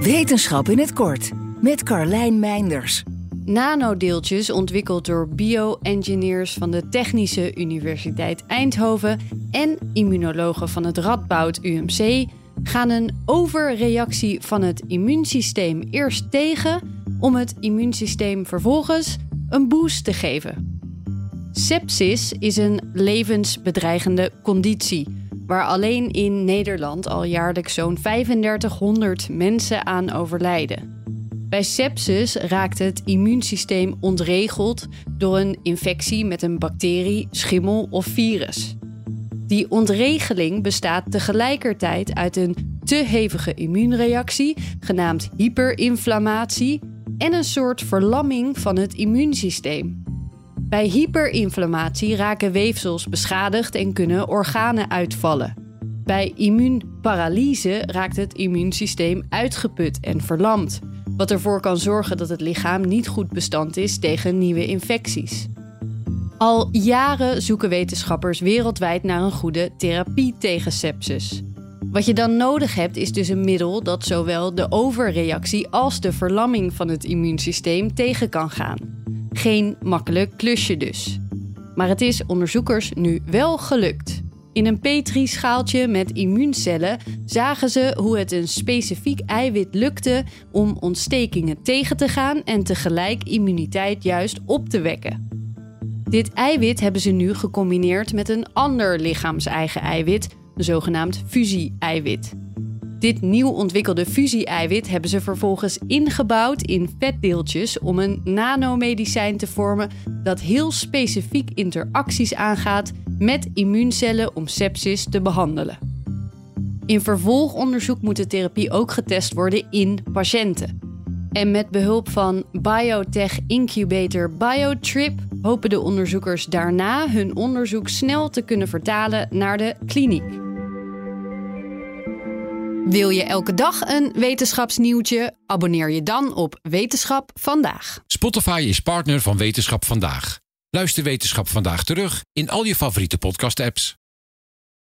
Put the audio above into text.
Wetenschap in het kort met Carlijn Meinders. Nanodeeltjes ontwikkeld door bio-engineers van de Technische Universiteit Eindhoven en immunologen van het Radboud UMC gaan een overreactie van het immuunsysteem eerst tegen om het immuunsysteem vervolgens een boost te geven. Sepsis is een levensbedreigende conditie waar alleen in Nederland al jaarlijks zo'n 3500 mensen aan overlijden. Bij sepsis raakt het immuunsysteem ontregeld door een infectie met een bacterie, schimmel of virus. Die ontregeling bestaat tegelijkertijd uit een te hevige immuunreactie, genaamd hyperinflammatie, en een soort verlamming van het immuunsysteem. Bij hyperinflammatie raken weefsels beschadigd en kunnen organen uitvallen. Bij immuunparalyse raakt het immuunsysteem uitgeput en verlamd, wat ervoor kan zorgen dat het lichaam niet goed bestand is tegen nieuwe infecties. Al jaren zoeken wetenschappers wereldwijd naar een goede therapie tegen sepsis. Wat je dan nodig hebt is dus een middel dat zowel de overreactie als de verlamming van het immuunsysteem tegen kan gaan. Geen makkelijk klusje dus. Maar het is onderzoekers nu wel gelukt. In een petrischaaltje met immuuncellen zagen ze hoe het een specifiek eiwit lukte om ontstekingen tegen te gaan en tegelijk immuniteit juist op te wekken. Dit eiwit hebben ze nu gecombineerd met een ander lichaams-eigen eiwit, een zogenaamd fusie-eiwit. Dit nieuw ontwikkelde fusie-eiwit hebben ze vervolgens ingebouwd in vetdeeltjes om een nanomedicijn te vormen dat heel specifiek interacties aangaat met immuuncellen om sepsis te behandelen. In vervolgonderzoek moet de therapie ook getest worden in patiënten. En met behulp van biotech incubator Biotrip hopen de onderzoekers daarna hun onderzoek snel te kunnen vertalen naar de kliniek. Wil je elke dag een wetenschapsnieuwtje? Abonneer je dan op Wetenschap vandaag. Spotify is partner van Wetenschap vandaag. Luister Wetenschap vandaag terug in al je favoriete podcast-apps.